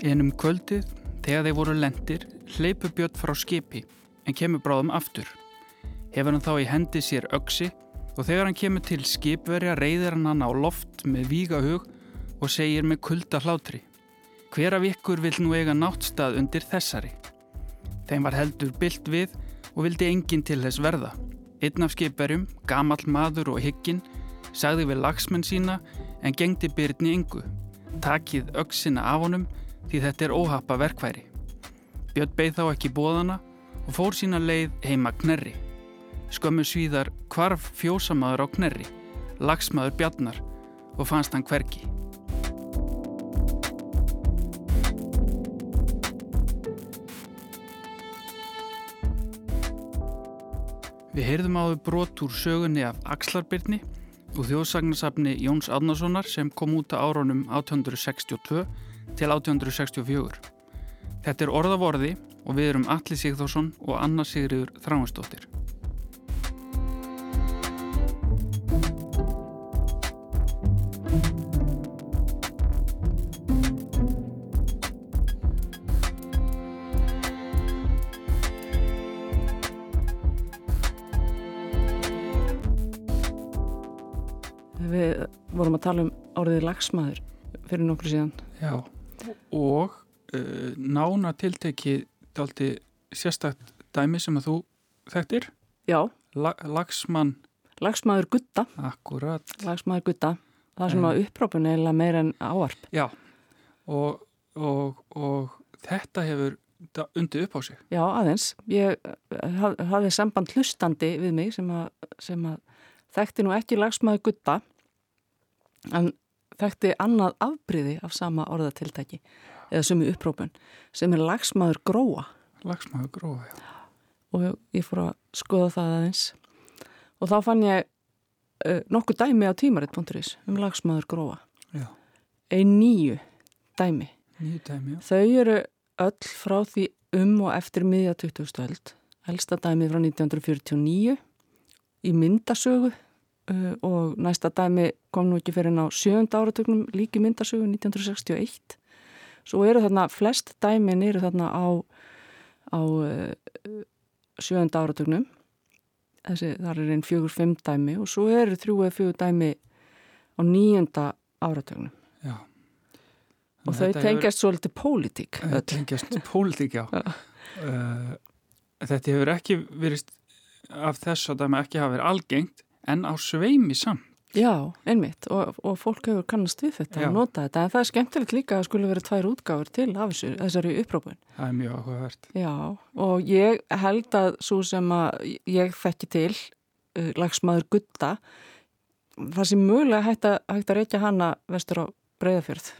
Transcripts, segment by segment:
En um kvöldið, þegar þeir voru lendir, hleypu Björn frá skipi en kemur bráðum aftur. Hefur hann þá í hendi sér öksi og þegar hann kemur til skipverja reyðir hann hann á loft með vígahug og segir með kulda hlátri. Hver af ykkur vil nú eiga náttstað undir þessari? Þeim var heldur byllt við og vildi enginn til þess verða. Einn af skipverjum, gamall maður og hygginn, sagði við lagsmenn sína en gengdi byrni yngu. Takið öksina af honum því þetta er óhappa verkværi. Björn beigð þá ekki bóðana og fór sína leið heima knerri. Skömmu svíðar kvarf fjósamaður á knerri, lagsmaður bjarnar og fannst hann hverki. Við heyrðum áður brot úr sögunni af Axlarbyrni og þjóðsagnarsafni Jóns Ádnarssonar sem kom út á árunum 1862 til 1864. Þetta er orðavorði og við erum Alli Sigþórsson og Anna Sigriður Þráinsdóttir. Við vorum að tala um áriði lagsmaður fyrir nokkru síðan. Já, og uh, nána tiltekið daldi sérstakt dæmi sem að þú þekktir, Já, La Lagsmann, lagsmaður gutta, akkurat, lagsmaður gutta. Það sem En- að upprópun eiginlega meira en áarp. já, og, og, og þetta hefur undið upp á sig. Já, aðeins. Ég eh, haf- hafði samband hlustandi við mig sem að, sem að þekkti nú ekki lagsmaður gutta en þekkti annað afbríði af sama orðatiltæki eða sömu upprópun sem er lagsmaður gróa Lagsmaður gróða, já. og ég fór að skoða það aðeins og þá fann ég uh, nokkuð dæmi á tímarit.is um lagsmaður gróa ein nýju dæmi nýju dæmi, já. þau eru öll frá því um og eftir miðja 20. öld elsta dæmi frá 1949 í myndasögu og næsta dæmi kom nú ekki fyrir ná sjönda áratögnum líki myndasögu 1961 svo eru þarna flest dæmin eru þarna á á uh, sjönda áratögnum þessi þar er einn fjögur fimm dæmi og svo eru þrjú eða fjögur dæmi á nýjunda áratögnum já. og þau tengjast svolítið pólitík hefur, öll. tengjast pólitík, já. Uh, þetta hefur ekki verið af þess að dæmi ekki hafa verið algengt en á sveimi samt. Já, einmitt og, og fólk hefur kannast við þetta Já. og nota þetta en það er skemmtilegt líka að skuli verið tvær útgáfur til af þessu, þessari upprópun. Það er mjög áhugavert. Já, og ég held að svo sem að ég þekki til uh, lagsmaður gutta það sem mögulega hægt að, hægt að reykja hana vestur á breyðafjörð.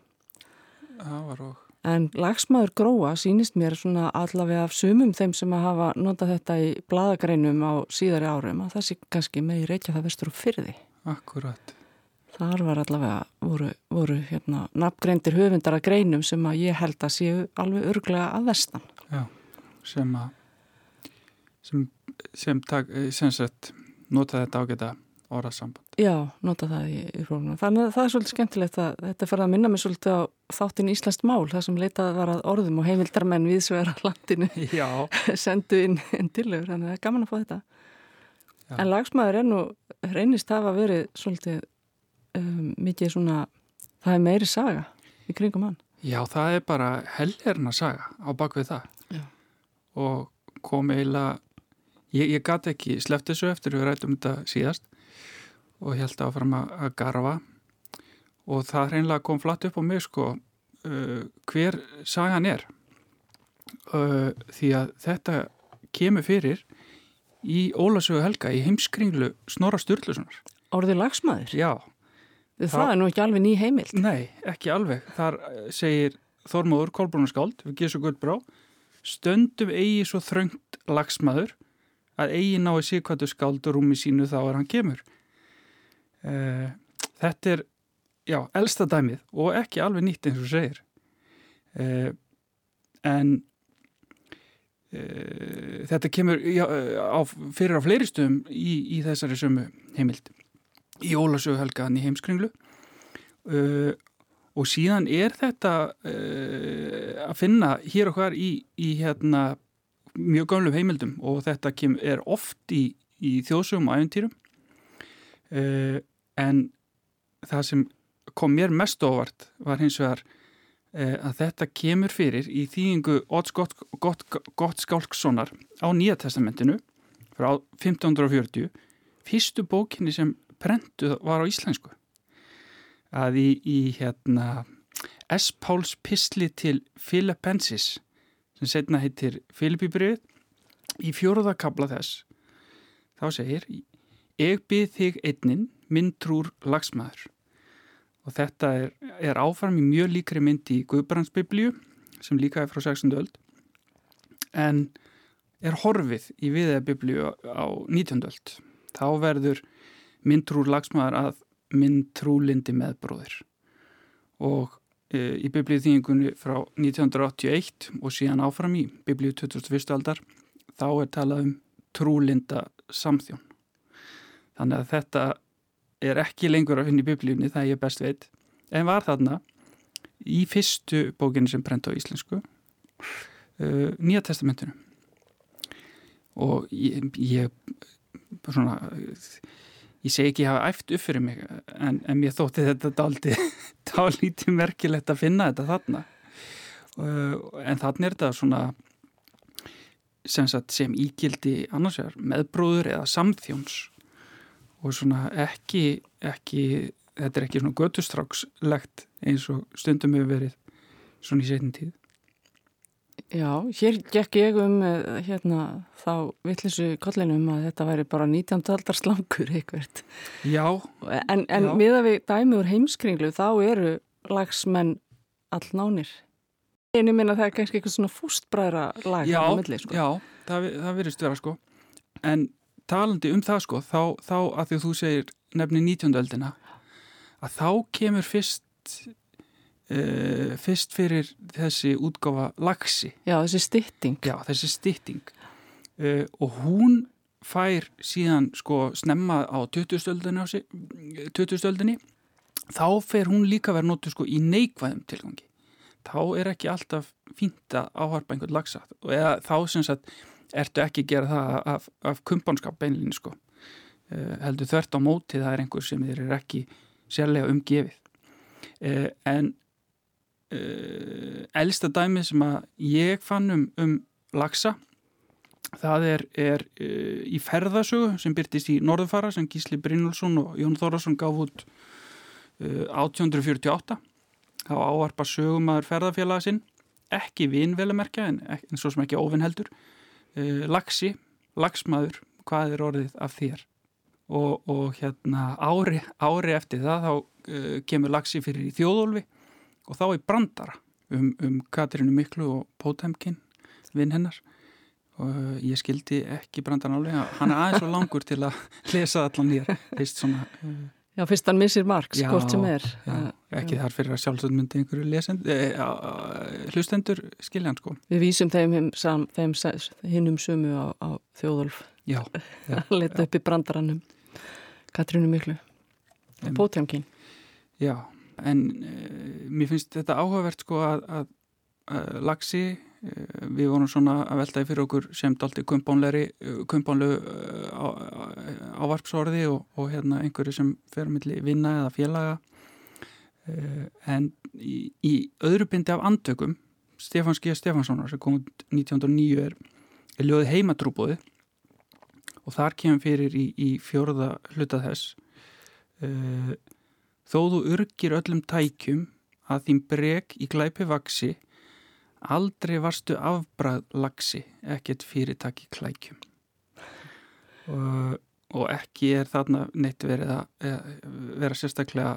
Það var og... En lagsmaður gróa sýnist mér svona allavega af sumum þeim sem að hafa notað þetta í bladagreinum á síðari árum að það sé kannski með í reykja það vestur á fyrði. Akkurat. Þar var allavega, voru, voru hérna, nafngreindir höfundar að greinum sem að ég held að séu alveg örglega að vestan. Já, sem að sem, sem, tak, sem sett nota þetta ágæta orðasamband. Já, nota það í, í prófnum. Þannig að það er svolítið skemmtilegt að þetta fer að minna mig svolítið á þáttin Íslandst mál, það sem leitað var að orðum og heimildarmenn viðsvegar að landinu Já. sendu inn, inn tillögur, þannig að það er gaman að fá þetta. Já. En lagsmaður er nú, reynist hafa verið svolítið um, mikið svona, það er meiri saga í kringum hann. Já, það er bara helgerna saga á bakvið það. Já. Og kom eiginlega, ég, ég gat ekki sleppt þessu eftir við rættum þetta síðast og held áfram að, garfa og það hreinlega kom flatt upp á mig sko uh, hver sagan er uh, því að þetta kemur fyrir í Ólasögu Helga í heimskringlu Snorra Sturlusonar. Orðið lagsmaður, Já, það, Það- er nú ekki alveg ný heimild. Nei, ekki alveg. Þar eh, segir Þormóður Kolbrúnarskáld við Gísu Guldbrá stöndum eigi svo þröngt lagsmaður að eigi nái síkvættu skáld og rúmi sínu þá er hann kemur. Uh, þetta er, já, elsta dæmið og ekki alveg nýtt eins og segir. Uh, en uh, þetta kemur já, á, fyrir á fleiri stöðum í, í þessari sömu heimild. Í Ólasögu helgaðan í heimskringlu. Og síðan er þetta að finna hér og hvar í, í hérna mjög gamlu heimildum og þetta kem, er oft í, í þjóðsögum og æfintýrum uh, en það sem kom mér mest óvart var hins vegar uh, að þetta kemur fyrir í þýðingu Odds Gott, Gott, Gott Skálkssonar á Nýja testamentinu frá 1540 fyrstu bókinni sem prentuð var á íslensku að í, í hérna S. Páls Pistli til Philippensis sem setna heitir Filipibrið í fjóruðakabla þess þá segir ég byrð þig einnin minn trúr lagsmaður og þetta er, er áfram í mjög líkri mynd í Guðbrandsbiblíu sem líka er frá 16. öld en er horfið í viðeða biblíu á 19. öld þá verður minn trúr lagsmaður að minn trúlindi meðbróðir og e, í biblíu þýningunni frá 1981 og síðan áfram í biblíu 2001. aldar þá er talað um trúlinda samþjón þannig að þetta er ekki lengur að finna í biblíunni það ég best veit. En var þarna í fyrstu bókinu sem brent á íslensku uh, Nýja testamentinu. Og ég, ég svona ég segi ekki að hafa æft upp fyrir mig en, en mér þótti þetta daldi dálítið merkilegt að finna þetta þarna. Uh, en þannig er þetta svona sem, sem ígildi annars vegar meðbróður eða samþjóns og svona ekki, ekki þetta er ekki svona götustrákslegt eins og stundum hefur verið svona í setin tíð Já, hér gekk ég um hérna þá vittlisu kollinum að þetta væri bara 19. aldar slangur eitthvert. Já. En, en já. miða við dæmi úr heimskringlu þá eru lagsmenn allnánir. Einu minna það er kannski eitthvað svona fústbræðra lag já, milli sko. Já, það, það verist vera sko. En talandi um það sko, þá, þá að því að þú segir nefni 19. öldina, að þá kemur fyrst uh, fyrst fyrir þessi útgáfa lagsi. Já, þessi stytting. Já, þessi stytting. Uh, og hún fær síðan sko snemma á 2000-öldinni 2000 þá fer hún líka verið nótu sko í neikvæðum tilgangi. Þá er ekki alltaf fínt að áharpa einhvern lagsa eða, þá sem sagt ertu ekki að gera það af, af kumpanskap beinlinni sko. Uh, heldur þvert á móti það er einhver sem þér er ekki sérlega umgefið. Uh, en uh, elsta dæmi sem að ég fann um, um lagsa það er, er í ferðasögu sem byrtist í Norðfara sem Gísli Brynjólfsson og Jón Þórasson gaf út uh, 1848 þá áarpa sögumæður ferðafélaga sinn ekki vinvelumerkja en, en svo sem ekki óvinn heldur lagsi, lagsmaður hvað er orðið af þér? Og, og hérna ári, ári eftir það þá kemur lagsi fyrir í þjóðólfi og þá í brandara um, um Katrínu Miklu og Pótemkin vinn hennar. Og uh, ég skildi ekki brandaran álega hann er aðeins og langur til að lesa allan nýjar fyrst svona uh, Já, fyrst hann missir marg, skort sem er. já, ekki já. þar fyrir að sjálfsögð myndi einhverju eh, hlustendur skilja hann sko. Við vísum þeim, hinnum sumu á, á þjóðolf Já, já Leta upp í brandaranum. Katrínu Miklu. Og Pótemkin Já en uh, mér finnst þetta áhugavert sko að, að, að lagsi uh, við vorum svona að veltaði fyrir okkur sem dalti kumpánleiri kumpánlegu á, ávarpsorði og, og hérna einhverju sem fer að milli vinna eða félaga en í, í öðru bindi af andökum Stefán Skíða Stefánssonar sem kom 1909 er, er ljóði heimatrúbóði og þar kemur fyrir í, í fjóruða hluta þess og Þó þú urgir öllum tækjum að þín breg í glæpi vaksi, aldrei varstu afbrað lagsi, ekkert fyrirtak í klækjum. Og, og ekki er þarna neitt verið að vera sérstaklega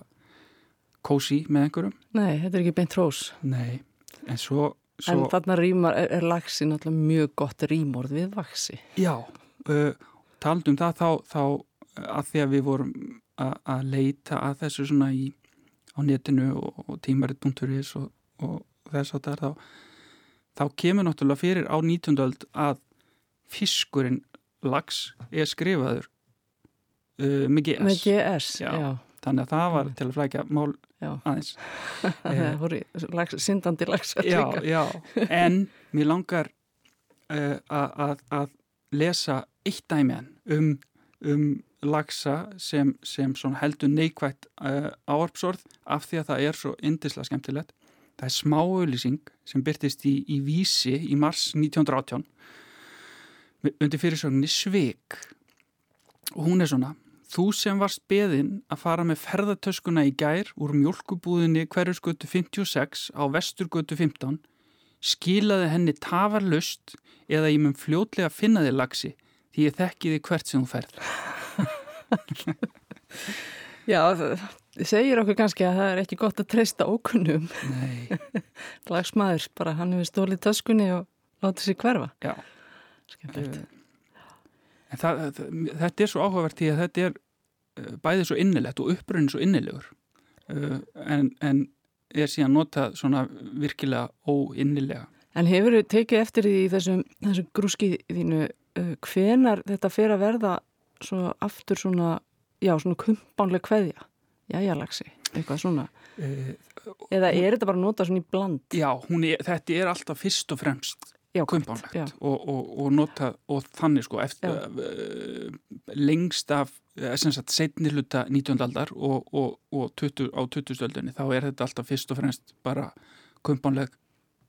kósi með einhverjum. Nei, þetta er ekki beint hrós. Nei, en svo... svo en þarna rýmar, er, er lagsi náttúrulega mjög gott rýmorð við vaksi. Já, uh, taldum það þá, þá að því að við vorum að leita að þessu svona í á netinu og, og tímaritt.is og, og þess að það er þá þá kemur náttúrulega fyrir á 19. öld að fiskurinn lags er skrifaður uh, með GS, með GS já. Já. Þannig að það var til að flækja mál Já. aðeins. Voru lags, syndandi lagsar já, líka. en mér langar uh, að að lesa eitt dæmi enn um, um lagsa sem, sem heldur neikvægt uh, áarpsorð af því að það er svo indislega skemmtilegt. Það er smáauðlýsing sem byrtist í, í Vísi í mars 1918 undir fyrirsögninni Svig og hún er svona Þú sem varst beðinn að fara með ferðartöskuna í gær úr mjölkubúðinni hverjusgötu 56 á vesturgötu 15 skilaði henni tafarlust eða ég mun fljótlega finna þig lagsi því ég þekki þig hvert sem þú ferð. Já, það segir okkur kannski að það er ekki gott að treysta ókunnum. Nei, Lagsmaður, bara hann hefur stólið töskunni og látið sér hverfa. já. Skemmtilegt. En það, það, þetta er svo áhugavert því að þetta er bæðið svo innilegt og upprunnin svo innilegur uh, en, en er síðan notað svona virkilega óinnilega. En hefur þau tekið eftir því þessum, þessum grúski þínu uh, hvenar þetta fer að verða svo aftur svona, já, svona kumpánleg kveðja? Jæja, lagsi, eitthvað svona. Eða er þetta bara að nota svona í bland? já, er, þetta er alltaf fyrst og fremst Já. og, og, og nota og þannig sko eftir, uh, lengst af eh, setni hluta 19. aldar og, og, og 20, á 20. öldinni þá er þetta alltaf fyrst og fremst bara kumpánleg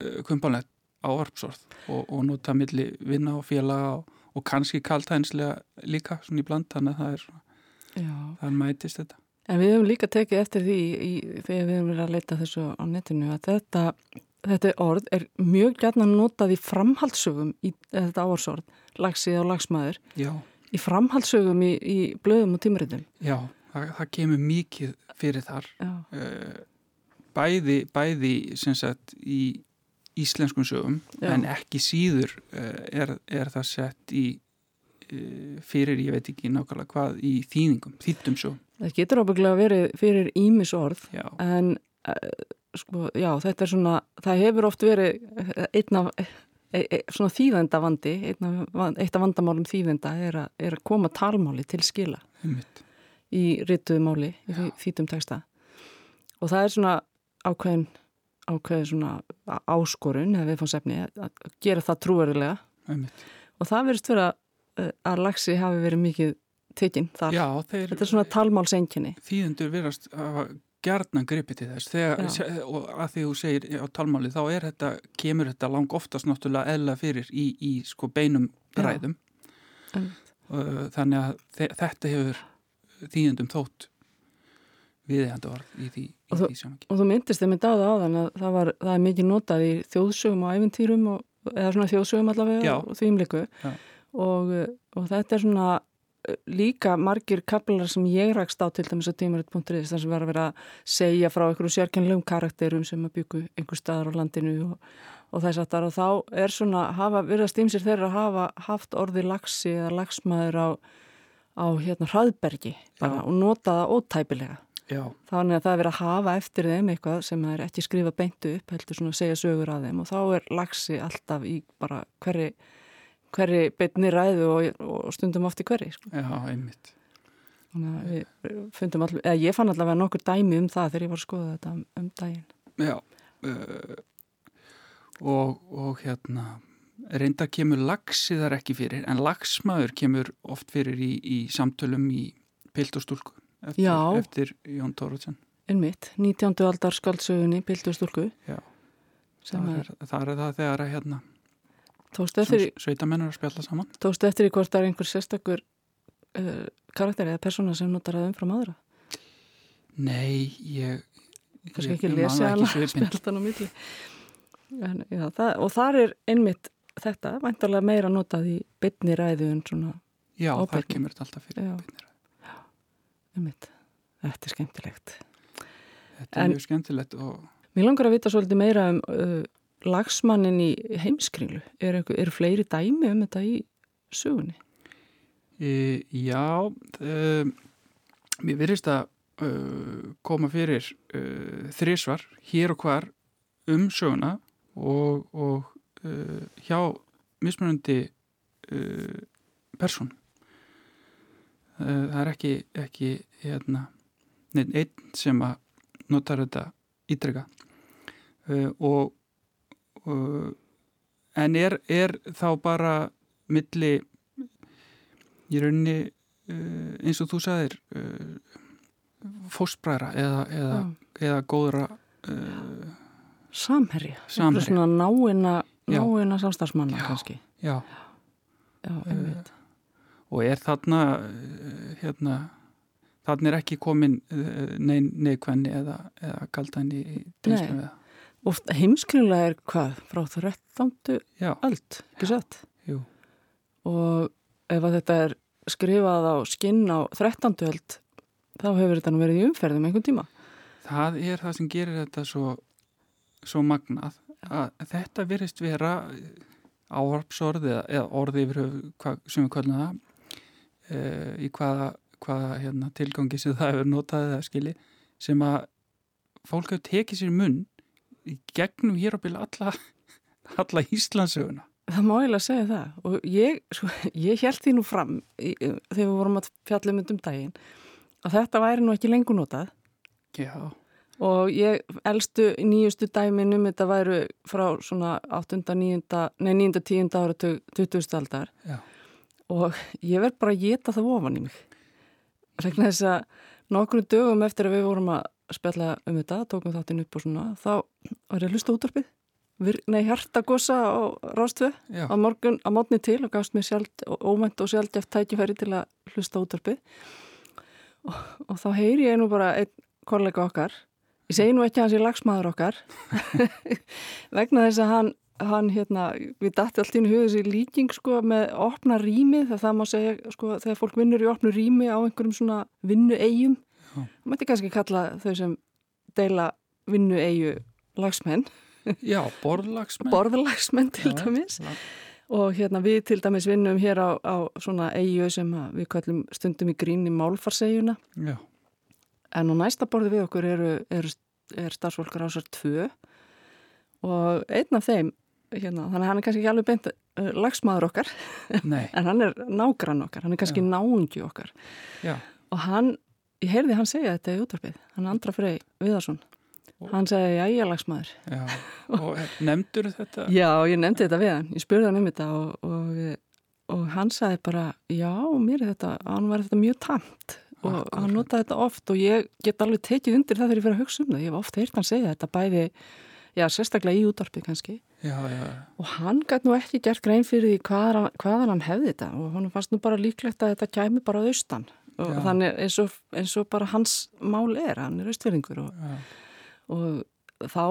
uh, kumpánlegt áarpsorð og, og nota milli vinna og félaga og, og kannski kaltænslega líka svona í bland þannig að það er, það mætist þetta En við hefum líka tekið eftir því í, þegar við hefum verið að leita þessu á netinu að þetta, þetta orð er mjög gætna notað í framhaldssögum í þetta áorsorð, lagsið og lagsmaður, Já, í framhaldssögum í, í blöðum og tímaritum. já það, það kemur mikið fyrir þar. Uh, bæði, bæði sem sagt í íslenskum sögum Já. en ekki síður uh, er, er það sett í uh, fyrir, ég veit ekki nákvæmlega hvað í þýðingum, þýttum sögum. Það getur ábygglega verið fyrir ímis orð Já, en sko, já, þetta er svona, það hefur oft verið einn af e, e, svona þýðenda vandi, eitt af vandamálum þýðenda er, a, er að koma talmáli til skila. einmitt í rituðu máli, í þýddum texta og það er svona ákveðin ákveðin svona áskorun eða viðfánsefni að að gera það trúverulega einmitt. og það verðist vera uh, að lagsi hafi verið mikið tekinn þar. Já, þeir Þetta er svona talmálsenginni. þýðendur verðast hafa gjarnan gripið til þess þegar, og að því þú segir á talmáli þá er þetta, kemur þetta lang oftast náttúrulega eðla fyrir í, í sko beinum ræðum. Uh, þannig að þe þetta hefur þýðendum þótt viðeigandi orð í því, í þú- því samangi. Og þú myndist þetta á það áðan að það, var, það er mikið notað í þjóðsögum og æfintýrum og, eða svona þjóðsögum allavega Já. og þvímliku Já. og, uh, og þetta er svona líka margir kaplar sem ég rakst á til dæmis að tímarit.is þar sem var að vera að segja frá einhverju sérkennlegum karakterum sem að byggu einhver staðar á landinu og, og þess aftar og þá er svona hafa, virðast ýmsir þeirra að hafa haft orði lagsi eða lagsmaður á, á hérna hraðbergi bara, og nota það ótæpilega. Já, Þannig að það er verið að hafa eftir þeim eitthvað sem það er ekki skrifa beintu upp, heldur svona að segja sögur að þeim. Og þá er lagsi alltaf í bara hverri, hverri beinni ræðu og, og stundum oft í hverri. Sko. já, einmitt. Fundum allavega, eða ég fann allavega nokkur dæmi um það þegar ég var að skoða þetta um, um daginn. Já, uh, og, og hérna, reyndar kemur lagsiðar ekki fyrir, en lagsmaður kemur oft fyrir í, í samtölum í pilt og stúlku eftir, eftir Jón Tóruðsson. Einmitt, 19. aldar skaldsögunni, Pildur stúlku, Já, það er, það er það þegar að hérna, sveitamenn er að spjalla saman. tókstu eftir í hvort það er einhver sérstakur uh, karakter eða persóna sem notar það umfram aðra. Nei, ég... kannski ég- ekki lesi svipinn. spjaldan á milli en, já, það, og þar er einmitt þetta, væntalega meira notað í bytni ræðu en svona Já, þar Ábyrgni. kemur þetta alltaf fyrir. Já. beinir. einmitt, þetta er skemmtilegt Þetta er En- mjög skemmtilegt og Mér langar að vita svolítið meira um uh, lagsmannin í heimskringlu er, einhver, er fleiri dæmi um þetta í sögunni? e, já, um, mér virðist að uh, koma fyrir uh, þrísvar hér og hvar um söguna og, og uh, hjá mismunandi uh, person. Það er ekki, ekki hérna, neinn einn sem að notar þetta ítrykka og en er, er þá bara milli í rauninni uh, eins og þú sagðir uh, fósbræra eða, eða, eða góðra uh, Samherja, Samherja. svona náina, náina samstarfsmanna Já. kannski. já, Já, einmitt. og er þarna uh, hérna þarna er ekki komin uh, nein neikvæðni eða, eða kaldæni í tengslum við það Og heimskrinlega er hvað? Frá 13. já, öld, ekki satt? jú, Og ef að þetta er skrifað á skinn á 13. öld, þá hefur þetta nú verið í umferðum einhvern tíma. það er það sem gerir þetta svo, svo magnað að þetta virðist vera ávarpsorð eða, eða orði yfir hvað, sem við kvöldum það uh, í hvaða, hvaða hérna, tilgangi sem það hefur notað eða skili sem að fólk hefur tekið sér munn í gegnum hér á byrja alla, alla Íslandsöguna Það má eiginlega segja það og ég, sko, ég held því nú fram í, þegar við vorum að fjalla um þetta um daginn að þetta væri nú ekki lengur notað Já, og ég elstu nýjustu dæmin um þetta væru frá svona 8. 9. nei 9. 10. ára 20. aldar já, og ég verð bara að geta það ofan í mig vegna þess að nokkru dögum eftir að við vorum að spjalla um þetta, tókum þáttinn upp og svona þá var ég að hlusta útvarpið. Nei, hjartagossa á Rástvö á morgun, á mótni til og gafst mér sjálf, óvænt og sjálfgeft tækifæri til að hlusta útvarpið. Og, og þá heyri ég nú bara einn kollega okkar. Ég segi nú ekki hans er lagsmaður okkar. Vegna þess að hann, hann hérna, við dætti allt inn í huga þessi líking sko með opna rými það það má segja sko þegar fólk vinnur í opnu rými á einhverjum svona vinnu eigum. Það mætti kannski kalla þau sem deila vinnu eigu lagsmenn, já borðlagsmenn. Borðlagsmenn til Já, dæmis. já, og hérna við til dæmis vinnum hér á, á svona eigu sem við kallum stundum í grín í málfarsegjuna Já, en á næsta borði við okkur eru, eru, er starfsfólkar ásar tvö. Og einn af þeim hérna, þannig að hann er kannski ekki alveg beint uh, lagsmaður okkar. Nei, en hann er nágrann okkar, hann er kannski Já. náungi okkar. Já, og hann, ég heyrði hann segja þetta í útvarpið, hann Andra Frey Viðarsson. Hann segi jæja lagsmaður. Já og nefndur þetta? Já, ég nefndi þetta við hann, ég spurði hann um þetta og, og, og hann sagði bara, já, mér er þetta, hann var þetta mjög tamt og Akkúrat. hann notaði þetta oft og ég get alveg tekið undir það þegar ég fyrir að hugsa um það, ég hef oft heyrt hann segja þetta bæði, já, sérstaklega í útvarpið kannski. Já, já, og hann gæti nú ekki gert grein fyrir því hvaðan, hvaðan hann hefði þetta og hann fannst nú bara líklegt að þetta kæmi bara að austan og Já. þannig eins og, eins og bara hans mál er, hann er austfyrringur og, og þá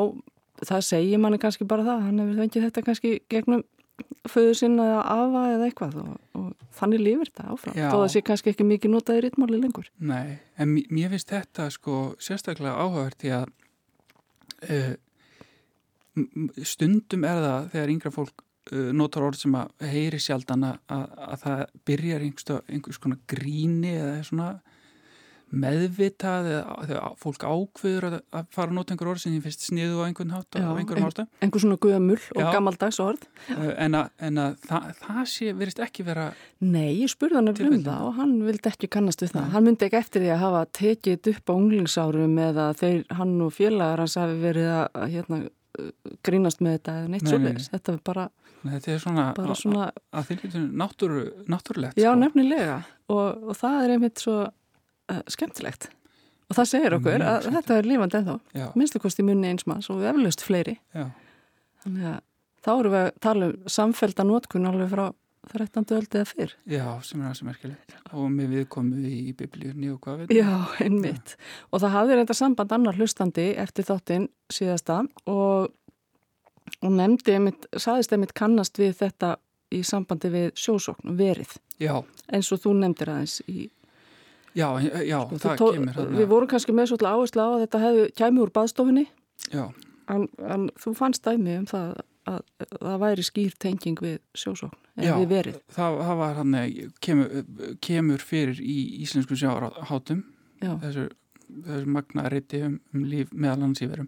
það segir manni kannski bara það hann hefur fengið þetta kannski gegnum föðu sinna eða afa eða eitthvað og, og þannig lifir þetta áfram Já. þó það sé kannski ekki mikið notað í ritmáli lengur nei en mér- finnst þetta sko sérstaklega áhugavert því að uh, stundum er það þegar yngra fólk notar orð sem að heyri sjaldan að, að, að það byrjar einhvers, einhvers konar gríni eða svona meðvitað eða fólk ákveður að, að fara að nota einhver orð sem ég finnst sniðu á einhvern hátt Já, á einhverjum ástæð einhver svona guðamul og gammaldags orð. Uh, en að, en að það, það sé verist ekki vera Nei, ég spurði hann um Tilfellum. það og hann vildi ekki kannast við það. Nei. hann myndi ekki eftir því að hafa tekið upp á unglingsárum eða þeir, hann og félagar hans hafi verið að, hérna, uh, grínast með þetta eða neitt Nei, svoleiðis. þetta er bara, þetta er svona, svona að, því lítur náttúru, náttúrulegt Já, sko. nefnilega. Og, og það er einmitt svo uh, skemmtilegt. Og það segir okkur Mjög að skemmtilegt. þetta er lífandi ennþá. Já, minnstu kosti munni eins manns og eflaust fleiri. Já, þannig að þá erum við að tala um samfelda nótkun alveg frá 13. öld eða fyrr. Já, sem er sem merkilegt. Og með viðkomu í biblíunni og hvað veit Já, einmitt. Og það hafði reynda samband annar hlustandi eftir þáttinn síðasta og, og nefndi einmitt, saðist einmitt kannast við þetta í sambandi við sjósókn verið. Já, eins og þú nefndir aðeins í já, já, Þú það tó- kemur hann Við vorum kannski með svolítið áherslu á að þetta hefði kæmi úr baðstofinni Já, en, en þú fannst dæmi um það að, að það væri skýr tenging við sjósókn eða við verið. það, það var hann kemur, kemur fyrir í íslensku sjáhátum Já, þessu, þessu magna riti um, um líf meðal hans í verum.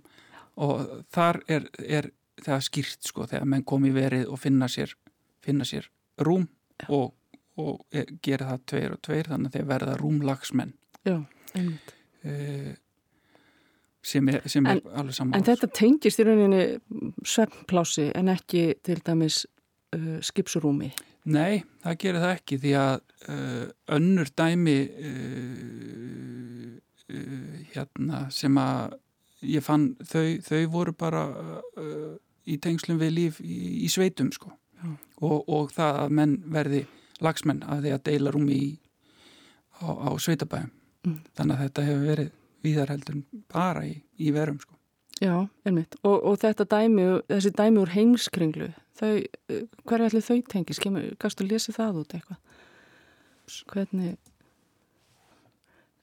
Og þar er, er það skýrt sko þegar menn kom í verið og finna sér, finna sér rúm og, og er, gera það tveir og tveir þannig að þeir verða rúmlagsmenn. Já, einmitt. uh, sem er, sem er alveg saman En þetta tengist í rauninni svefnplási en ekki til dæmis uh, skipsurúmi Nei, það gerir það ekki því að uh, önnur dæmi hérna sem að ég fann þau, þau voru bara í tengslum við líf í, í sveitum sko. Og, og það að menn verði lagsmenn að því að deila rúmi í, á, á sveitabæðum mm. þannig að þetta hefur verið viðarheldur bara í, í verum sko. Já, einmitt. Og, og þetta dæmi, þessi dæmi úr heimskringlu þau, hverja ætli þau tengis kannstu að lesa það út eitthvað? Hvernig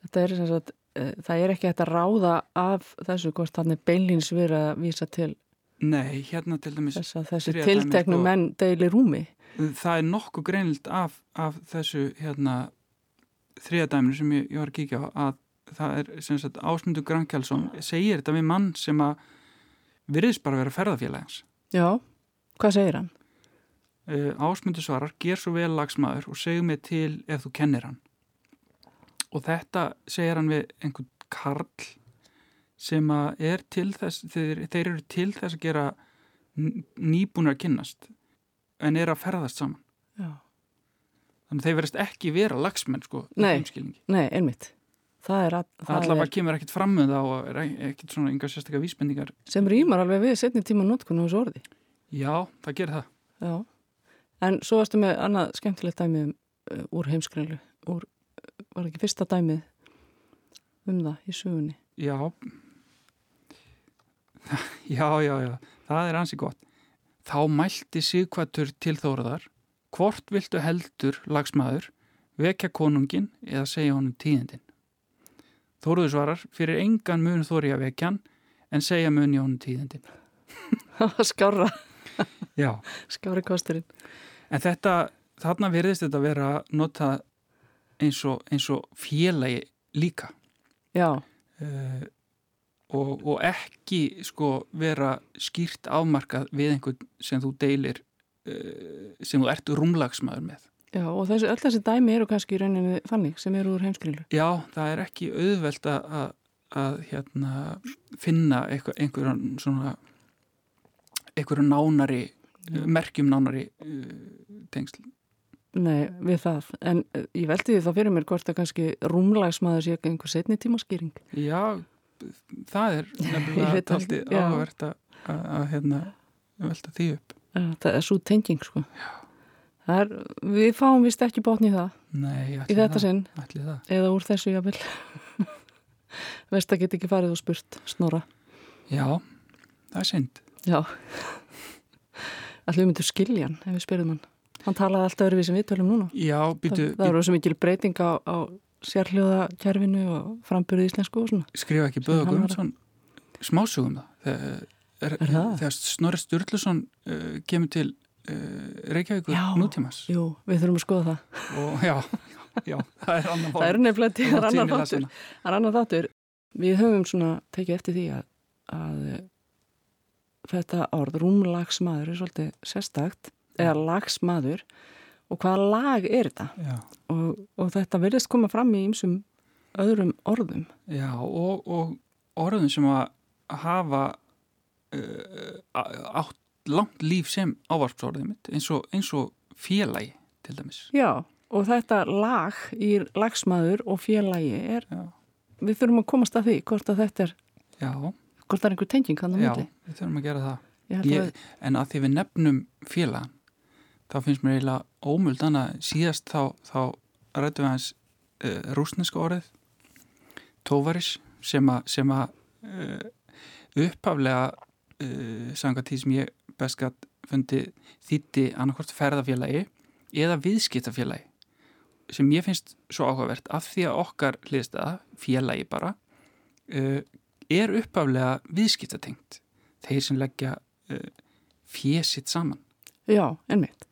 þetta er þess að eh, það er ekki hægt að ráða af þessu hvort þannig beinlýns verið að vísa til Nei, hérna til dæmis Þess að þessi tilteknu sko, menn deili rúmi. Það er nokkuð greinilt af, af þessu hérna þriðadæminu sem ég, ég var að kíkja á að það er sem sagt Ásmundur Grankjálsson segir þetta við mann sem að virðist bara að vera ferðafélagans Já, hvað segir hann? Uh, Ásmundur svarar, ger svo vel lagsmaður og segju mig til ef þú kennir hann. Og þetta segir hann við einhvern karl sem að er til þess þeir, þeir eru til þess að gera nýbúnar að kynnast en er að ferðast saman. Já. þannig að þeir verðast ekki vera lagsmenn sko Nei, nei einmitt. Það er að Það allavega er... kemur ekkert fram með það og er ekkert svona yngar sérstaklega vísbendingar. Sem rýmar alveg við setni tíma á þessu orði. Já, það gerir það. Já, en svo varstu með annað skemmtilegt dæmi um, uh, úr heimskrælu úr, var ekki fyrsta dæmið um það í sugunni Já Já, já, já, það er ansi gott. Þá mælti Sigvatur til þóraðar, hvort viltu heldur lagsmaður, vekja konungin eða segja honum tíðindin. Þóruður svarar, fyrir engan mun þóri að vekja hann, en segja mun í honum tíðindin. Skára. Já. Skári kosturinn. En þetta, þarna verðist þetta vera nota eins og, eins og félagi líka. Já. Uh, og, og ekki sko vera skýrt afmarkað við einhvern sem þú deilir uh, sem þú ert rúmlagsmaður með. Já og þessi, öll þessi dæmi eru kannski í rauninni þannig sem eru úr heimskrilu. Já, það er ekki auðvelt að, að hérna, finna einhver, einhverjan svona einhverju nánari Já. merkjum nánari uh, tengsl. Nei, við það. En uh, ég veldi því þá fyrir mér hvort að kannski rúmlagsmaður sé einhver setni tímaskýring. Já, það er nefnilega taldið áhverð að, hérna, velta því upp. Það er svo tenging sko. Er, við fáum vist ekki bátni í það. Nei, í þetta það, sinn. eða úr þessu jáfnvel veist að geta ekki farið og spurt snora já, það er synd. Já. Allir myndur skilja hann ef við spyrjum hann. Hann talaði alltaf öðru við sem við tölum núna. Já, býtu, það, það eru svo mikil breyting á, á sérhljóða kjærfinu og frambyrðu íslensku og svona. Skrifa ekki Böða Guðmundsson smásugum það? Er, er það? Þegar Snorri Sturluson uh, kemur til uh, Reykjavíkur nútímas. Jú, við þurfum að skoða það. Og, já, já, það er annar Það er nefnilega til, það er annar þáttur. Það er annar þáttur. Við höfum svona tekið eftir því að, að þetta orð, rúmlagsmaður er svolítið sérstakt, eða lagsmaður og hvaða lag er þetta? Og, og þetta verðist koma fram í einsum öðrum orðum. Já og, og orðum sem að hafa uh, átt langt líf sem ávarpsorðum eins og, eins og félagi til dæmis. Já og þetta lag í lagsmaður og félagi er Já. við þurfum að komast að því hvort að þetta er Já. hvort það er einhver tenging Já, við þurfum að gera það. Ég, en að því við nefnum félagan þá finnst mér eiginlega ómöld þannig að síðast þá, þá rættum við hans uh, rúsneska orðið tóvaris sem að, uh, uppaflega uh, sanga tí sem ég best gætt fundi þýtti annarkort ferðafélagi eða viðskiptafélagi sem ég finnst svo áhugavert af því að okkar hliðstæða, félagi bara er uppaflega viðskiptatengt. Þeir sem leggja fjésitt saman. Já, ennmitt Eh,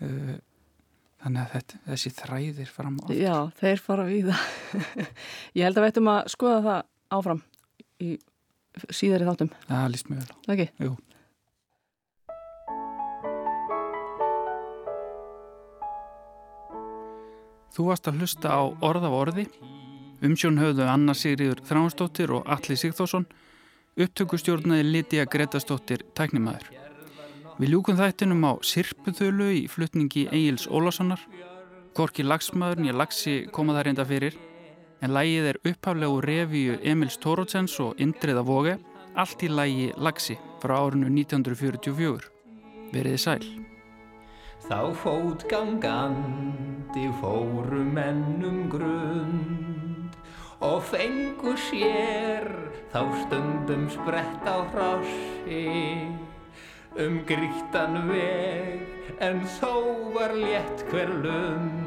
þannig að þetta, þessi þræðir fram á Já, þeir fara við það Ég held að við ættum að skoða það áfram í síðari þáttum. Það líst mjög vel ekki? Jú. Þú varst að hlusta á orð af orði. Umsjón höfðu Anna Sigriður Þránsdóttir og Alli Sigþórsson, upptökustjórnaði Lítiða Gretastóttir tæknimaður. Við ljúkum þættinum á Sirpuþölu í flutningi Egil's Ólasonar. Gorki Lagsmaður nýja Lagsi koma það reynda fyrir, en lægið er upphaflegu revíu Emils Tórótsens og Indriða Vóge, allt í lægi Lagsi frá árinu 1944. Veriði sæl. Þá fótgangandi fóru mennum grunn og fengu sér þá stundum sprett á hrossi um grítan veg en þó var létt hver lund.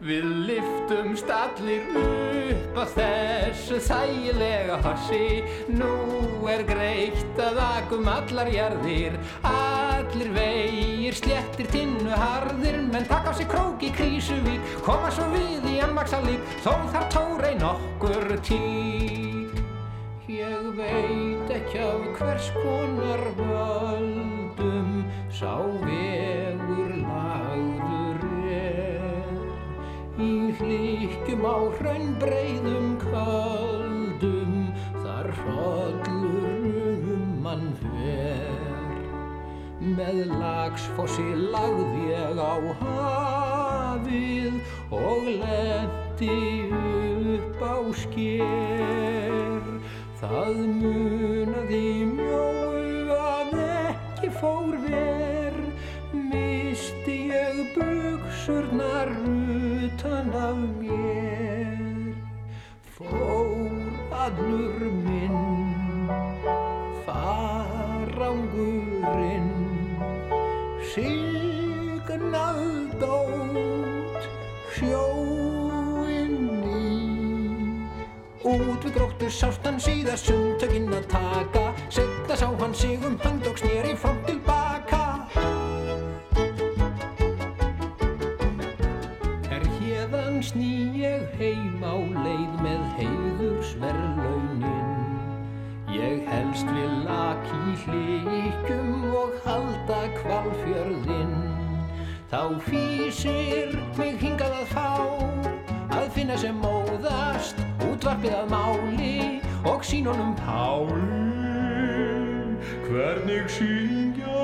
Við liftumst allir upp á þessu þægilega hossi nú er greitt að akum allar jarðir. Allir vegir sléttir tinnu harðir. Menn taka á sig krók í Krísuvík koma svo við í Anmaksalík þó þar tórei nokkur tík. Ég veit ekki af hvers konar völdum sá vegur lagður er í hlýkjum á hraun breyðum kaldum þar hrodlur um mann fer Með lagsfossi lagði ég á hafið og lendi upp á sker. Það munaði mjóu að ekki fór ver, misti ég buksurnar utan af mér. Fór allur minn, farangurinn, Signað Út við gróttu sást hann síðast sundtökinn að taka. Setta sá hann sig um hand og snýri fram tilbaka Er hérðan sný ég heim á leið með heiðursverðlaunin. Ég helst vil laki hlíkjum og halda kvalfjörðinn Þá fýsir mig hingað að fá Að finna sem móðast útvarpið að máli Og sín honum pál Hvernig syngja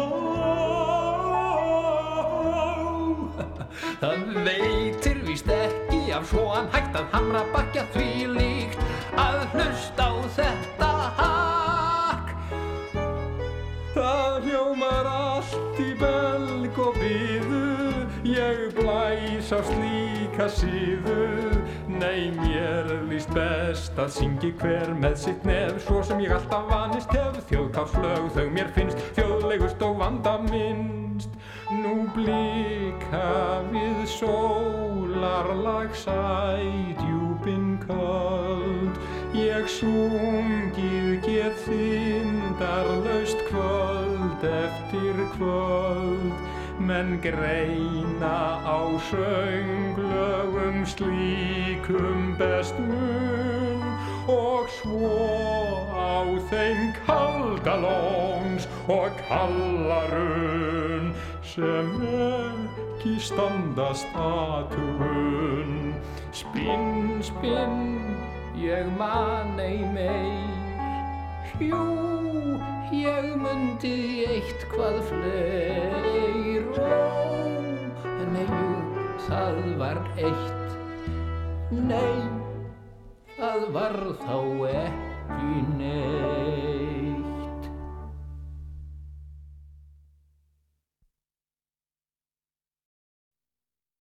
Það veitir víst ekki af svo hann hægt að hamra bakja því líkt að hlusta á þetta hakk. Það hljómar allt í belg og byðu, ég blæs á slíka síðu. Nei, mér líst best að syngi hver með sitt nef, svo sem ég alltaf vanist hef. Þjóðkáfslög þau mér finnst, þjóðlegust og vanda minnst. Nú blika við sólarlag sædjúpin köld Ég sungið get þindarlaust kvöld eftir kvöld Menn greina á sönglögum slíkum best mun Og svo á þeim kaldalóns og kallarun sem ekki standast aðtugun. Spinn, spinn, ég man ei meir, hjú, ég myndi eitt hvað fleir, ó, nei, jú, það var eitt, nei, það var þá ekki nei.